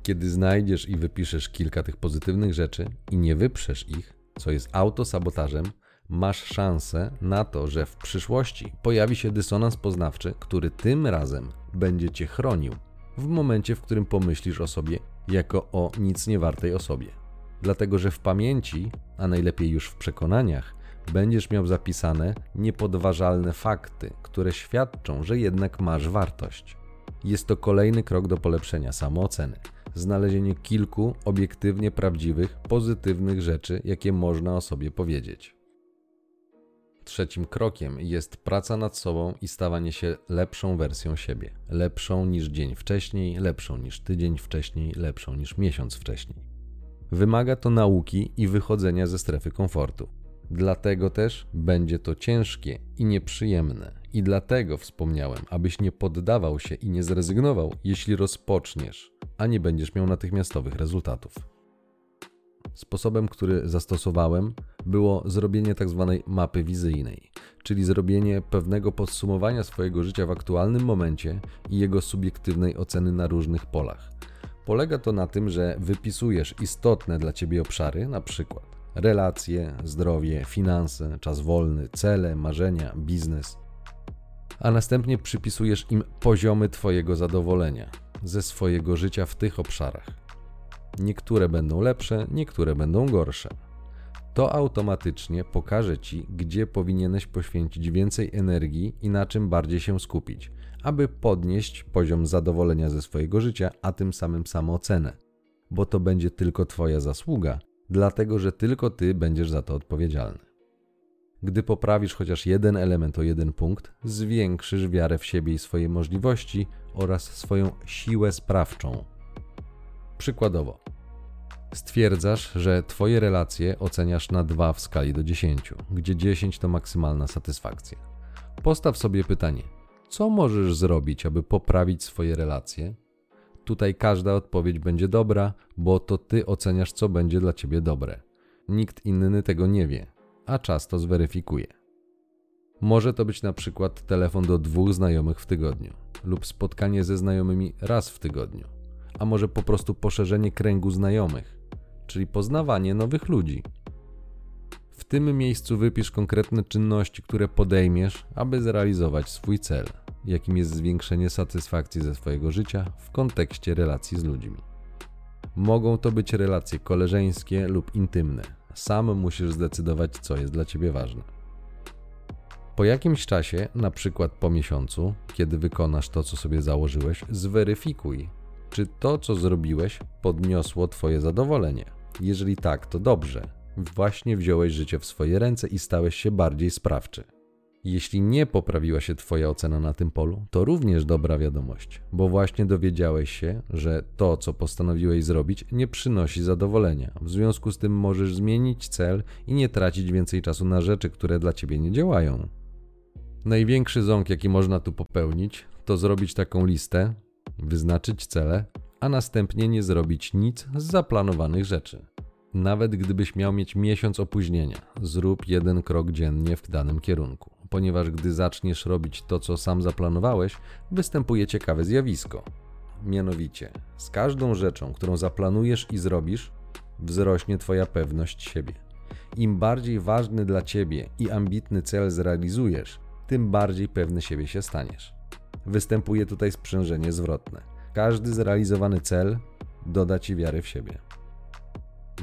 Kiedy znajdziesz i wypiszesz kilka tych pozytywnych rzeczy i nie wyprzesz ich, co jest autosabotażem, masz szansę na to, że w przyszłości pojawi się dysonans poznawczy, który tym razem będzie cię chronił w momencie, w którym pomyślisz o sobie jako o nic niewartej osobie. Dlatego, że w pamięci, a najlepiej już w przekonaniach, będziesz miał zapisane niepodważalne fakty, które świadczą, że jednak masz wartość. Jest to kolejny krok do polepszenia samooceny. Znalezienie kilku obiektywnie prawdziwych, pozytywnych rzeczy, jakie można o sobie powiedzieć. Trzecim krokiem jest praca nad sobą i stawanie się lepszą wersją siebie. Lepszą niż dzień wcześniej, lepszą niż tydzień wcześniej, lepszą niż miesiąc wcześniej. Wymaga to nauki i wychodzenia ze strefy komfortu. Dlatego też będzie to ciężkie i nieprzyjemne. I dlatego wspomniałem, abyś nie poddawał się i nie zrezygnował, jeśli rozpoczniesz, a nie będziesz miał natychmiastowych rezultatów. Sposobem, który zastosowałem, było zrobienie tzw. Tak mapy wizyjnej, czyli zrobienie pewnego podsumowania swojego życia w aktualnym momencie i jego subiektywnej oceny na różnych polach. Polega to na tym, że wypisujesz istotne dla ciebie obszary, np. relacje, zdrowie, finanse, czas wolny, cele, marzenia, biznes, a następnie przypisujesz im poziomy Twojego zadowolenia ze swojego życia w tych obszarach. Niektóre będą lepsze, niektóre będą gorsze. To automatycznie pokaże Ci, gdzie powinieneś poświęcić więcej energii i na czym bardziej się skupić, aby podnieść poziom zadowolenia ze swojego życia, a tym samym samoocenę. Bo to będzie tylko Twoja zasługa, dlatego że tylko Ty będziesz za to odpowiedzialny. Gdy poprawisz chociaż jeden element o jeden punkt, zwiększysz wiarę w siebie i swoje możliwości oraz swoją siłę sprawczą. Przykładowo, stwierdzasz, że Twoje relacje oceniasz na 2 w skali do 10, gdzie 10 to maksymalna satysfakcja. Postaw sobie pytanie: co możesz zrobić, aby poprawić swoje relacje? Tutaj każda odpowiedź będzie dobra, bo to ty oceniasz, co będzie dla ciebie dobre. Nikt inny tego nie wie, a czas to zweryfikuje. Może to być na przykład telefon do dwóch znajomych w tygodniu, lub spotkanie ze znajomymi raz w tygodniu, a może po prostu poszerzenie kręgu znajomych, czyli poznawanie nowych ludzi. W tym miejscu wypisz konkretne czynności, które podejmiesz, aby zrealizować swój cel, jakim jest zwiększenie satysfakcji ze swojego życia w kontekście relacji z ludźmi. Mogą to być relacje koleżeńskie lub intymne. Sam musisz zdecydować, co jest dla ciebie ważne. Po jakimś czasie, na przykład po miesiącu, kiedy wykonasz to, co sobie założyłeś, zweryfikuj, czy to, co zrobiłeś, podniosło Twoje zadowolenie. Jeżeli tak, to dobrze. Właśnie wziąłeś życie w swoje ręce i stałeś się bardziej sprawczy. Jeśli nie poprawiła się Twoja ocena na tym polu, to również dobra wiadomość, bo właśnie dowiedziałeś się, że to, co postanowiłeś zrobić, nie przynosi zadowolenia. W związku z tym możesz zmienić cel i nie tracić więcej czasu na rzeczy, które dla Ciebie nie działają. Największy ząg, jaki można tu popełnić, to zrobić taką listę, wyznaczyć cele, a następnie nie zrobić nic z zaplanowanych rzeczy. Nawet gdybyś miał mieć miesiąc opóźnienia, zrób jeden krok dziennie w danym kierunku, ponieważ gdy zaczniesz robić to, co sam zaplanowałeś, występuje ciekawe zjawisko. Mianowicie, z każdą rzeczą, którą zaplanujesz i zrobisz, wzrośnie Twoja pewność siebie. Im bardziej ważny dla Ciebie i ambitny cel zrealizujesz, tym bardziej pewny siebie się staniesz. Występuje tutaj sprzężenie zwrotne. Każdy zrealizowany cel doda ci wiary w siebie.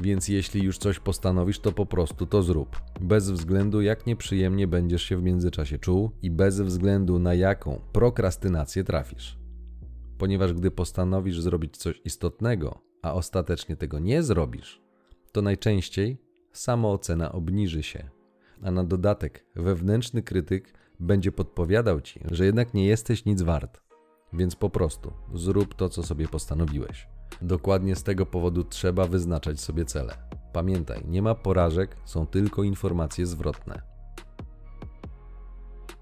Więc jeśli już coś postanowisz, to po prostu to zrób. Bez względu jak nieprzyjemnie będziesz się w międzyczasie czuł i bez względu na jaką prokrastynację trafisz. Ponieważ gdy postanowisz zrobić coś istotnego, a ostatecznie tego nie zrobisz, to najczęściej samoocena obniży się. A na dodatek wewnętrzny krytyk będzie podpowiadał ci, że jednak nie jesteś nic wart. Więc po prostu zrób to, co sobie postanowiłeś. Dokładnie z tego powodu trzeba wyznaczać sobie cele. Pamiętaj, nie ma porażek, są tylko informacje zwrotne.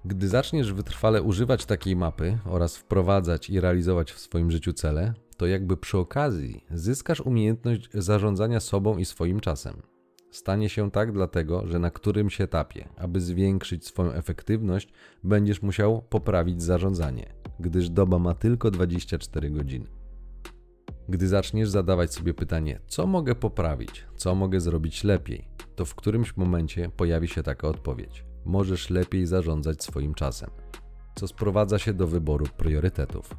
Gdy zaczniesz wytrwale używać takiej mapy oraz wprowadzać i realizować w swoim życiu cele, to jakby przy okazji zyskasz umiejętność zarządzania sobą i swoim czasem. Stanie się tak dlatego, że na którymś etapie, aby zwiększyć swoją efektywność, będziesz musiał poprawić zarządzanie, gdyż doba ma tylko 24 godziny. Gdy zaczniesz zadawać sobie pytanie, co mogę poprawić, co mogę zrobić lepiej, to w którymś momencie pojawi się taka odpowiedź. Możesz lepiej zarządzać swoim czasem, co sprowadza się do wyboru priorytetów.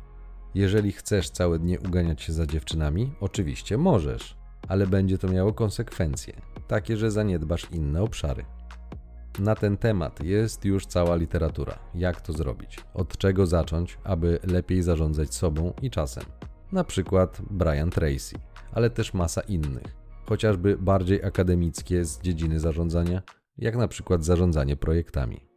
Jeżeli chcesz całe dnie uganiać się za dziewczynami, oczywiście możesz, ale będzie to miało konsekwencje, takie, że zaniedbasz inne obszary. Na ten temat jest już cała literatura. Jak to zrobić? Od czego zacząć, aby lepiej zarządzać sobą i czasem? Na przykład Brian Tracy, ale też masa innych, chociażby bardziej akademickie z dziedziny zarządzania, jak na przykład zarządzanie projektami.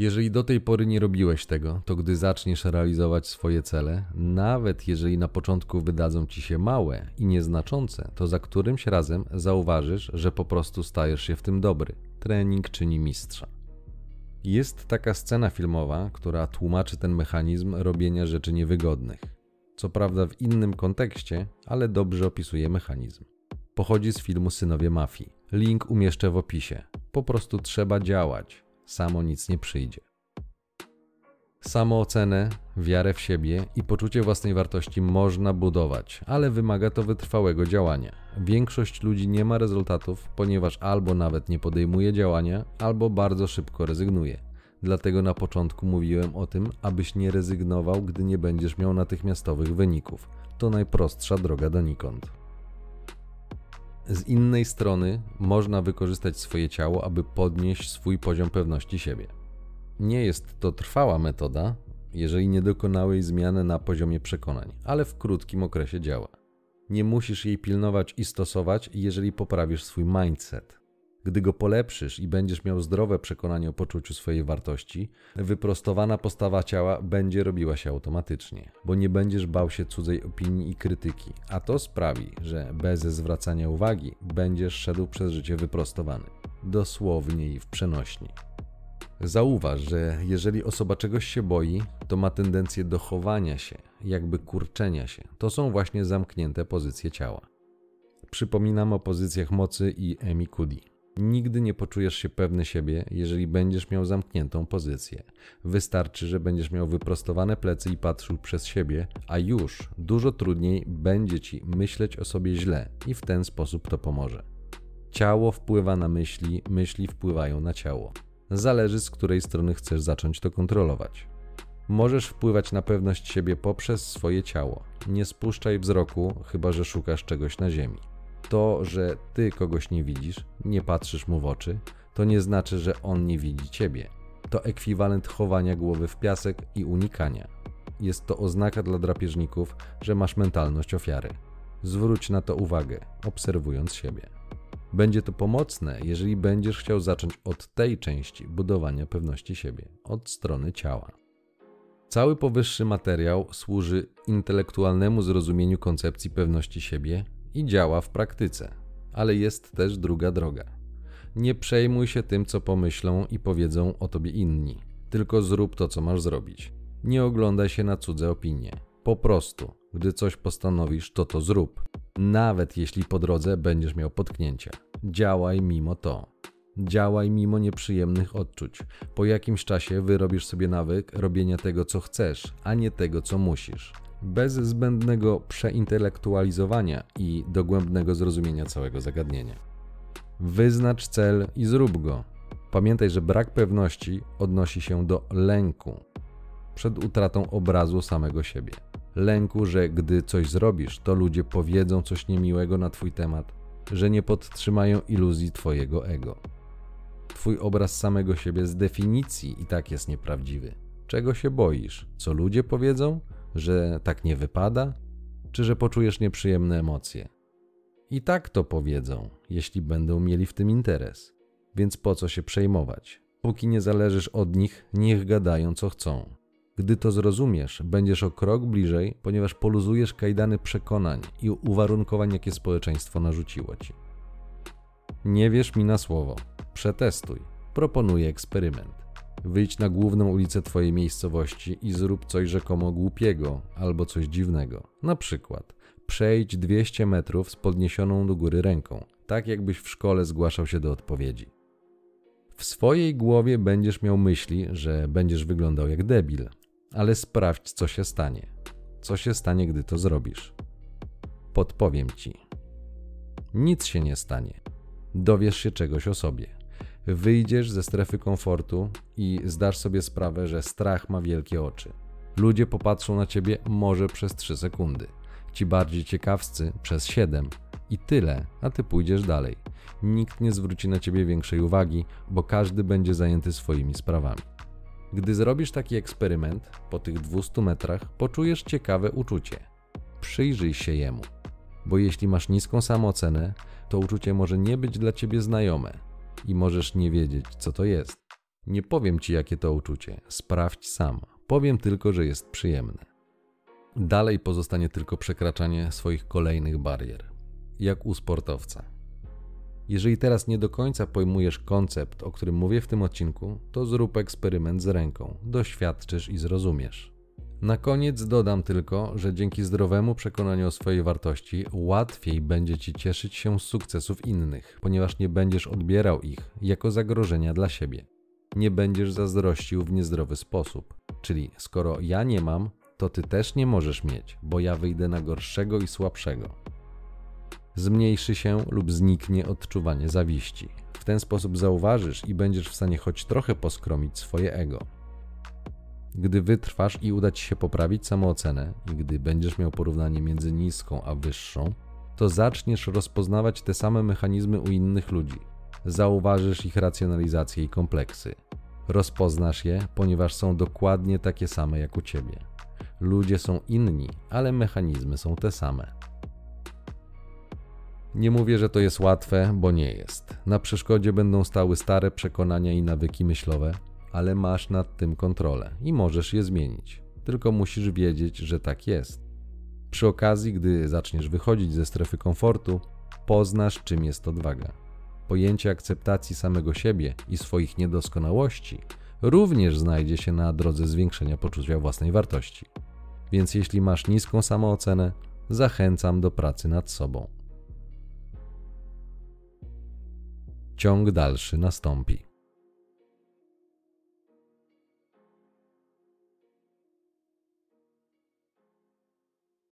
Jeżeli do tej pory nie robiłeś tego, to gdy zaczniesz realizować swoje cele, nawet jeżeli na początku wydadzą ci się małe i nieznaczące, to za którymś razem zauważysz, że po prostu stajesz się w tym dobry. Trening czyni mistrza. Jest taka scena filmowa, która tłumaczy ten mechanizm robienia rzeczy niewygodnych. Co prawda w innym kontekście, ale dobrze opisuje mechanizm. Pochodzi z filmu Synowie Mafii. Link umieszczę w opisie. Po prostu trzeba działać samo nic nie przyjdzie. Samoocenę, wiarę w siebie i poczucie własnej wartości można budować, ale wymaga to wytrwałego działania. Większość ludzi nie ma rezultatów, ponieważ albo nawet nie podejmuje działania, albo bardzo szybko rezygnuje. Dlatego na początku mówiłem o tym, abyś nie rezygnował, gdy nie będziesz miał natychmiastowych wyników. To najprostsza droga donikąd. Z innej strony można wykorzystać swoje ciało, aby podnieść swój poziom pewności siebie. Nie jest to trwała metoda, jeżeli nie dokonałeś zmiany na poziomie przekonań, ale w krótkim okresie działa. Nie musisz jej pilnować i stosować, jeżeli poprawisz swój mindset. Gdy go polepszysz i będziesz miał zdrowe przekonanie o poczuciu swojej wartości, wyprostowana postawa ciała będzie robiła się automatycznie, bo nie będziesz bał się cudzej opinii i krytyki, a to sprawi, że bez zwracania uwagi będziesz szedł przez życie wyprostowany, dosłownie i w przenośni. Zauważ, że jeżeli osoba czegoś się boi, to ma tendencję do chowania się, jakby kurczenia się. To są właśnie zamknięte pozycje ciała. Przypominam o pozycjach mocy i Emi. Nigdy nie poczujesz się pewny siebie, jeżeli będziesz miał zamkniętą pozycję. Wystarczy, że będziesz miał wyprostowane plecy i patrzył przez siebie, a już dużo trudniej będzie ci myśleć o sobie źle i w ten sposób to pomoże. Ciało wpływa na myśli, myśli wpływają na ciało. Zależy z której strony chcesz zacząć to kontrolować. Możesz wpływać na pewność siebie poprzez swoje ciało. Nie spuszczaj wzroku, chyba że szukasz czegoś na ziemi. To, że ty kogoś nie widzisz, nie patrzysz mu w oczy, to nie znaczy, że on nie widzi ciebie. To ekwiwalent chowania głowy w piasek i unikania. Jest to oznaka dla drapieżników, że masz mentalność ofiary. Zwróć na to uwagę, obserwując siebie. Będzie to pomocne, jeżeli będziesz chciał zacząć od tej części budowania pewności siebie, od strony ciała. Cały powyższy materiał służy intelektualnemu zrozumieniu koncepcji pewności siebie i działa w praktyce, ale jest też druga droga. Nie przejmuj się tym, co pomyślą i powiedzą o tobie inni, tylko zrób to, co masz zrobić. Nie oglądaj się na cudze opinie. Po prostu, gdy coś postanowisz, to to zrób. Nawet jeśli po drodze będziesz miał potknięcia. Działaj mimo to. Działaj mimo nieprzyjemnych odczuć. Po jakimś czasie wyrobisz sobie nawyk robienia tego, co chcesz, a nie tego, co musisz bez zbędnego przeintelektualizowania i dogłębnego zrozumienia całego zagadnienia. Wyznacz cel i zrób go. Pamiętaj, że brak pewności odnosi się do lęku przed utratą obrazu samego siebie. Lęku, że gdy coś zrobisz, to ludzie powiedzą coś niemiłego na Twój temat, że nie podtrzymają iluzji Twojego ego. Twój obraz samego siebie z definicji i tak jest nieprawdziwy. Czego się boisz? Co ludzie powiedzą? Że tak nie wypada, czy że poczujesz nieprzyjemne emocje. I tak to powiedzą, jeśli będą mieli w tym interes. Więc po co się przejmować? Póki nie zależysz od nich, niech gadają co chcą. Gdy to zrozumiesz, będziesz o krok bliżej, ponieważ poluzujesz kajdany przekonań i uwarunkowań, jakie społeczeństwo narzuciło ci. Nie wierz mi na słowo. Przetestuj. Proponuję eksperyment. Wyjdź na główną ulicę twojej miejscowości i zrób coś rzekomo głupiego albo coś dziwnego. Na przykład, przejdź 200 metrów z podniesioną do góry ręką, tak jakbyś w szkole zgłaszał się do odpowiedzi. W swojej głowie będziesz miał myśli, że będziesz wyglądał jak debil, ale sprawdź, co się stanie. Co się stanie, gdy to zrobisz. Podpowiem ci. Nic się nie stanie. Dowiesz się czegoś o sobie wyjdziesz ze strefy komfortu i zdasz sobie sprawę, że strach ma wielkie oczy. Ludzie popatrzą na ciebie może przez 3 sekundy, ci bardziej ciekawscy przez 7 i tyle, a ty pójdziesz dalej. Nikt nie zwróci na ciebie większej uwagi, bo każdy będzie zajęty swoimi sprawami. Gdy zrobisz taki eksperyment, po tych 200 metrach poczujesz ciekawe uczucie. Przyjrzyj się jemu, bo jeśli masz niską samoocenę, to uczucie może nie być dla ciebie znajome, i możesz nie wiedzieć, co to jest. Nie powiem ci, jakie to uczucie, sprawdź sam. Powiem tylko, że jest przyjemne. Dalej pozostanie tylko przekraczanie swoich kolejnych barier, jak u sportowca. Jeżeli teraz nie do końca pojmujesz koncept, o którym mówię w tym odcinku, to zrób eksperyment z ręką, doświadczysz i zrozumiesz. Na koniec dodam tylko, że dzięki zdrowemu przekonaniu o swojej wartości łatwiej będzie ci cieszyć się z sukcesów innych, ponieważ nie będziesz odbierał ich jako zagrożenia dla siebie. Nie będziesz zazdrościł w niezdrowy sposób. Czyli skoro ja nie mam, to ty też nie możesz mieć, bo ja wyjdę na gorszego i słabszego. Zmniejszy się lub zniknie odczuwanie zawiści. W ten sposób zauważysz i będziesz w stanie choć trochę poskromić swoje ego. Gdy wytrwasz i uda ci się poprawić samoocenę, i gdy będziesz miał porównanie między niską a wyższą, to zaczniesz rozpoznawać te same mechanizmy u innych ludzi. Zauważysz ich racjonalizację i kompleksy. Rozpoznasz je, ponieważ są dokładnie takie same jak u ciebie. Ludzie są inni, ale mechanizmy są te same. Nie mówię, że to jest łatwe, bo nie jest. Na przeszkodzie będą stały stare przekonania i nawyki myślowe, ale masz nad tym kontrolę i możesz je zmienić. Tylko musisz wiedzieć, że tak jest. Przy okazji, gdy zaczniesz wychodzić ze strefy komfortu, poznasz, czym jest odwaga. Pojęcie akceptacji samego siebie i swoich niedoskonałości również znajdzie się na drodze zwiększenia poczucia własnej wartości. Więc jeśli masz niską samoocenę, zachęcam do pracy nad sobą. Ciąg dalszy nastąpi.